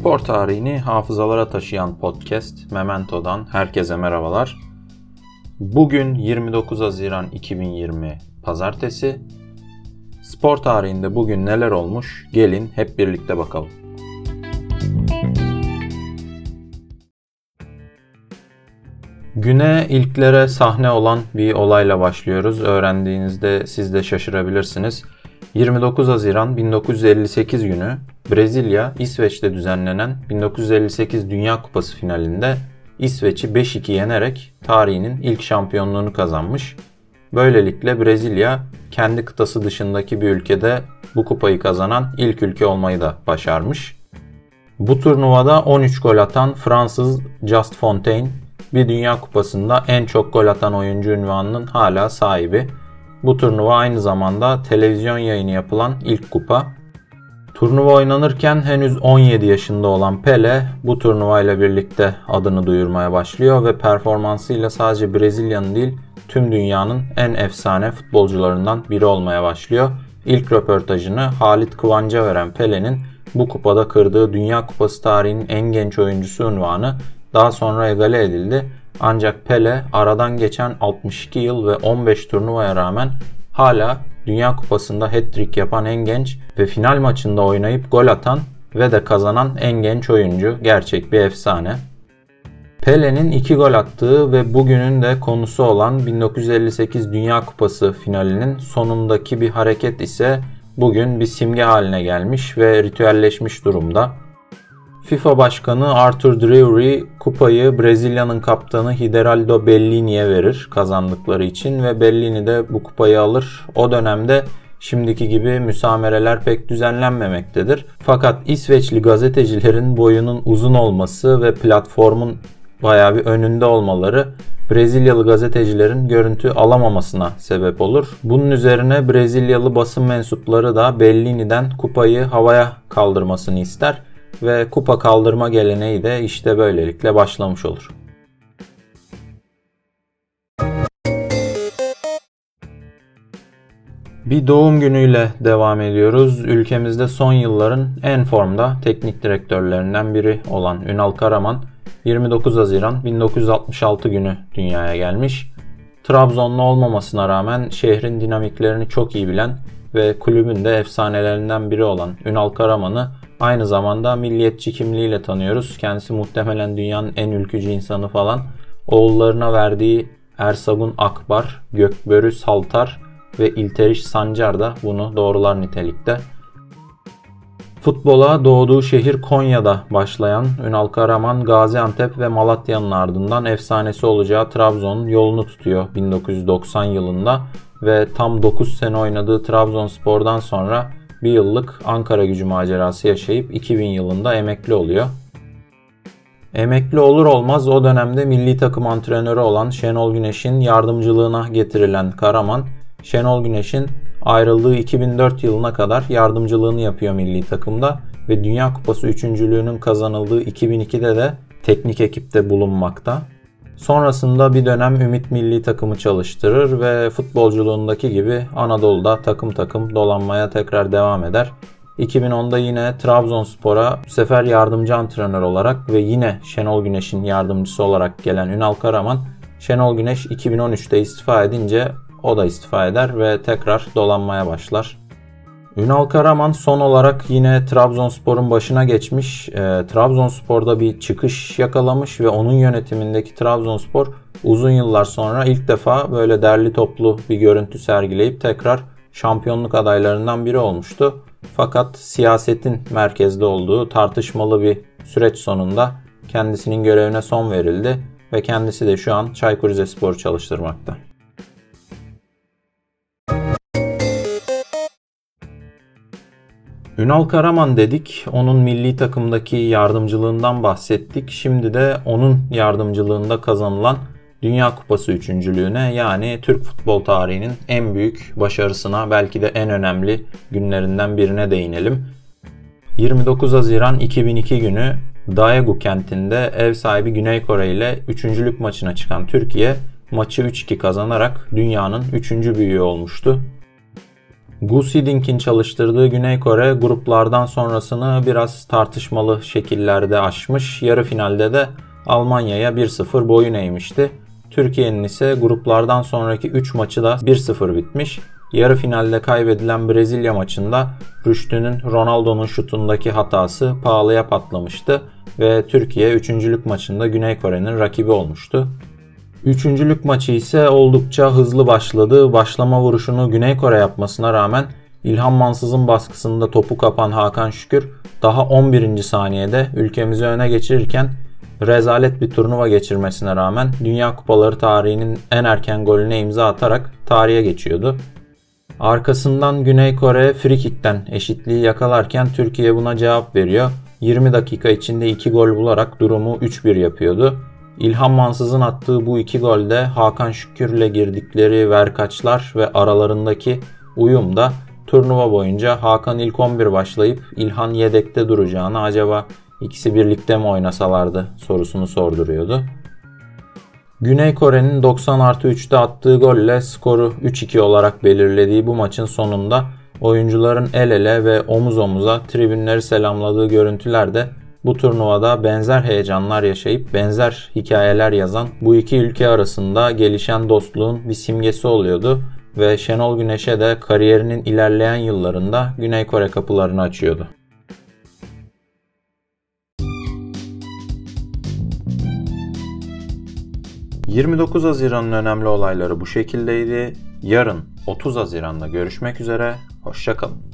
Spor tarihini hafızalara taşıyan podcast Memento'dan herkese merhabalar. Bugün 29 Haziran 2020 Pazartesi. Spor tarihinde bugün neler olmuş? Gelin hep birlikte bakalım. Güne ilklere sahne olan bir olayla başlıyoruz. Öğrendiğinizde siz de şaşırabilirsiniz. 29 Haziran 1958 günü Brezilya, İsveç'te düzenlenen 1958 Dünya Kupası finalinde İsveç'i 5-2 yenerek tarihinin ilk şampiyonluğunu kazanmış. Böylelikle Brezilya kendi kıtası dışındaki bir ülkede bu kupayı kazanan ilk ülke olmayı da başarmış. Bu turnuvada 13 gol atan Fransız Just Fontaine bir Dünya Kupası'nda en çok gol atan oyuncu ünvanının hala sahibi. Bu turnuva aynı zamanda televizyon yayını yapılan ilk kupa. Turnuva oynanırken henüz 17 yaşında olan Pele bu turnuvayla birlikte adını duyurmaya başlıyor ve performansıyla sadece Brezilya'nın değil tüm dünyanın en efsane futbolcularından biri olmaya başlıyor. İlk röportajını Halit Kıvanç'a veren Pele'nin bu kupada kırdığı Dünya Kupası tarihinin en genç oyuncusu unvanı daha sonra egale edildi. Ancak Pele aradan geçen 62 yıl ve 15 turnuvaya rağmen hala Dünya Kupası'nda hat-trick yapan en genç ve final maçında oynayıp gol atan ve de kazanan en genç oyuncu. Gerçek bir efsane. Pele'nin 2 gol attığı ve bugünün de konusu olan 1958 Dünya Kupası finalinin sonundaki bir hareket ise bugün bir simge haline gelmiş ve ritüelleşmiş durumda. FIFA Başkanı Arthur Drury kupayı Brezilya'nın kaptanı Hideraldo Bellini'ye verir kazandıkları için ve Bellini de bu kupayı alır. O dönemde şimdiki gibi müsamereler pek düzenlenmemektedir. Fakat İsveçli gazetecilerin boyunun uzun olması ve platformun bayağı bir önünde olmaları Brezilyalı gazetecilerin görüntü alamamasına sebep olur. Bunun üzerine Brezilyalı basın mensupları da Bellini'den kupayı havaya kaldırmasını ister ve kupa kaldırma geleneği de işte böylelikle başlamış olur. Bir doğum günüyle devam ediyoruz. Ülkemizde son yılların en formda teknik direktörlerinden biri olan Ünal Karaman 29 Haziran 1966 günü dünyaya gelmiş. Trabzonlu olmamasına rağmen şehrin dinamiklerini çok iyi bilen ve kulübün de efsanelerinden biri olan Ünal Karaman'ı Aynı zamanda milliyetçi kimliğiyle tanıyoruz. Kendisi muhtemelen dünyanın en ülkücü insanı falan. Oğullarına verdiği Ersagun Akbar, Gökbörü Saltar ve İlteriş Sancar da bunu doğrular nitelikte. Futbola doğduğu şehir Konya'da başlayan Ünal Karaman Gaziantep ve Malatya'nın ardından efsanesi olacağı Trabzon'un yolunu tutuyor 1990 yılında ve tam 9 sene oynadığı Trabzonspor'dan sonra bir yıllık Ankara gücü macerası yaşayıp 2000 yılında emekli oluyor. Emekli olur olmaz o dönemde milli takım antrenörü olan Şenol Güneş'in yardımcılığına getirilen Karaman, Şenol Güneş'in ayrıldığı 2004 yılına kadar yardımcılığını yapıyor milli takımda ve Dünya Kupası üçüncülüğünün kazanıldığı 2002'de de teknik ekipte bulunmakta. Sonrasında bir dönem Ümit Milli takımı çalıştırır ve futbolculuğundaki gibi Anadolu'da takım takım dolanmaya tekrar devam eder. 2010'da yine Trabzonspor'a bu sefer yardımcı antrenör olarak ve yine Şenol Güneş'in yardımcısı olarak gelen Ünal Karaman, Şenol Güneş 2013'te istifa edince o da istifa eder ve tekrar dolanmaya başlar. Ünal Karaman son olarak yine Trabzonspor'un başına geçmiş. E, Trabzonspor'da bir çıkış yakalamış ve onun yönetimindeki Trabzonspor uzun yıllar sonra ilk defa böyle derli toplu bir görüntü sergileyip tekrar şampiyonluk adaylarından biri olmuştu. Fakat siyasetin merkezde olduğu tartışmalı bir süreç sonunda kendisinin görevine son verildi ve kendisi de şu an Çaykur Rizespor çalıştırmakta. Ünal Karaman dedik. Onun milli takımdaki yardımcılığından bahsettik. Şimdi de onun yardımcılığında kazanılan Dünya Kupası üçüncülüğüne yani Türk futbol tarihinin en büyük başarısına belki de en önemli günlerinden birine değinelim. 29 Haziran 2002 günü Daegu kentinde ev sahibi Güney Kore ile üçüncülük maçına çıkan Türkiye maçı 3-2 kazanarak dünyanın üçüncü büyüğü olmuştu. Gus Hiddink'in çalıştırdığı Güney Kore gruplardan sonrasını biraz tartışmalı şekillerde aşmış. Yarı finalde de Almanya'ya 1-0 boyun eğmişti. Türkiye'nin ise gruplardan sonraki 3 maçı da 1-0 bitmiş. Yarı finalde kaybedilen Brezilya maçında Rüştü'nün Ronaldo'nun şutundaki hatası pahalıya patlamıştı ve Türkiye üçüncülük maçında Güney Kore'nin rakibi olmuştu. Üçüncülük maçı ise oldukça hızlı başladı. Başlama vuruşunu Güney Kore yapmasına rağmen İlhan Mansız'ın baskısında topu kapan Hakan Şükür daha 11. saniyede ülkemizi öne geçirirken rezalet bir turnuva geçirmesine rağmen Dünya Kupaları tarihinin en erken golüne imza atarak tarihe geçiyordu. Arkasından Güney Kore frikikten eşitliği yakalarken Türkiye buna cevap veriyor. 20 dakika içinde 2 gol bularak durumu 3-1 yapıyordu. İlhan Mansız'ın attığı bu iki golde Hakan Şükür'le girdikleri verkaçlar ve aralarındaki uyum da turnuva boyunca Hakan ilk 11 başlayıp İlhan yedekte duracağını acaba ikisi birlikte mi oynasalardı sorusunu sorduruyordu. Güney Kore'nin 90 artı 3'te attığı golle skoru 3-2 olarak belirlediği bu maçın sonunda oyuncuların el ele ve omuz omuza tribünleri selamladığı görüntüler de bu turnuvada benzer heyecanlar yaşayıp benzer hikayeler yazan bu iki ülke arasında gelişen dostluğun bir simgesi oluyordu ve Şenol Güneş'e de kariyerinin ilerleyen yıllarında Güney Kore kapılarını açıyordu. ...29 Haziran'ın önemli olayları bu şekildeydi. Yarın 30 Haziran'da görüşmek üzere. Hoşçakalın.